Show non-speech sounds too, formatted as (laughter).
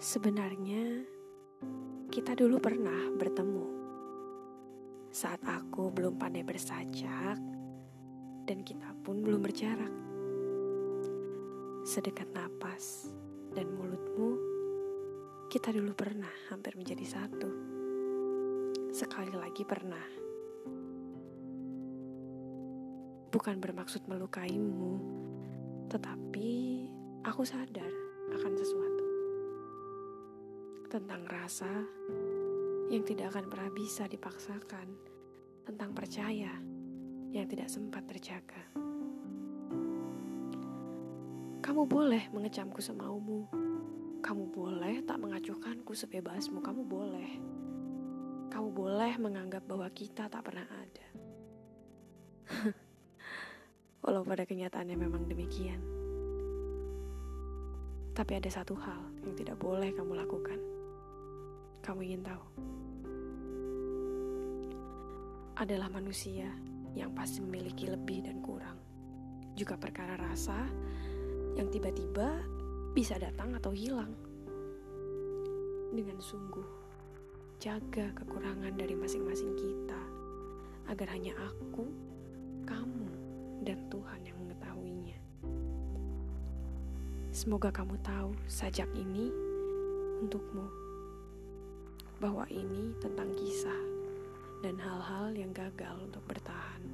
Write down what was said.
Sebenarnya, kita dulu pernah bertemu saat aku belum pandai bersajak dan kita pun belum berjarak. Sedekat napas dan mulutmu, kita dulu pernah hampir menjadi satu. Sekali lagi pernah. Bukan bermaksud melukaimu, tetapi aku sadar akan sesuatu tentang rasa yang tidak akan pernah bisa dipaksakan, tentang percaya yang tidak sempat terjaga. Kamu boleh mengecamku semaumu, kamu boleh tak mengacuhkanku sebebasmu, kamu boleh. Kamu boleh menganggap bahwa kita tak pernah ada. (laughs) Walau pada kenyataannya memang demikian. Tapi ada satu hal yang tidak boleh kamu lakukan kamu ingin tahu? Adalah manusia yang pasti memiliki lebih dan kurang. Juga perkara rasa yang tiba-tiba bisa datang atau hilang. Dengan sungguh, jaga kekurangan dari masing-masing kita agar hanya aku, kamu, dan Tuhan yang mengetahuinya. Semoga kamu tahu sajak ini untukmu bahwa ini tentang kisah dan hal-hal yang gagal untuk bertahan.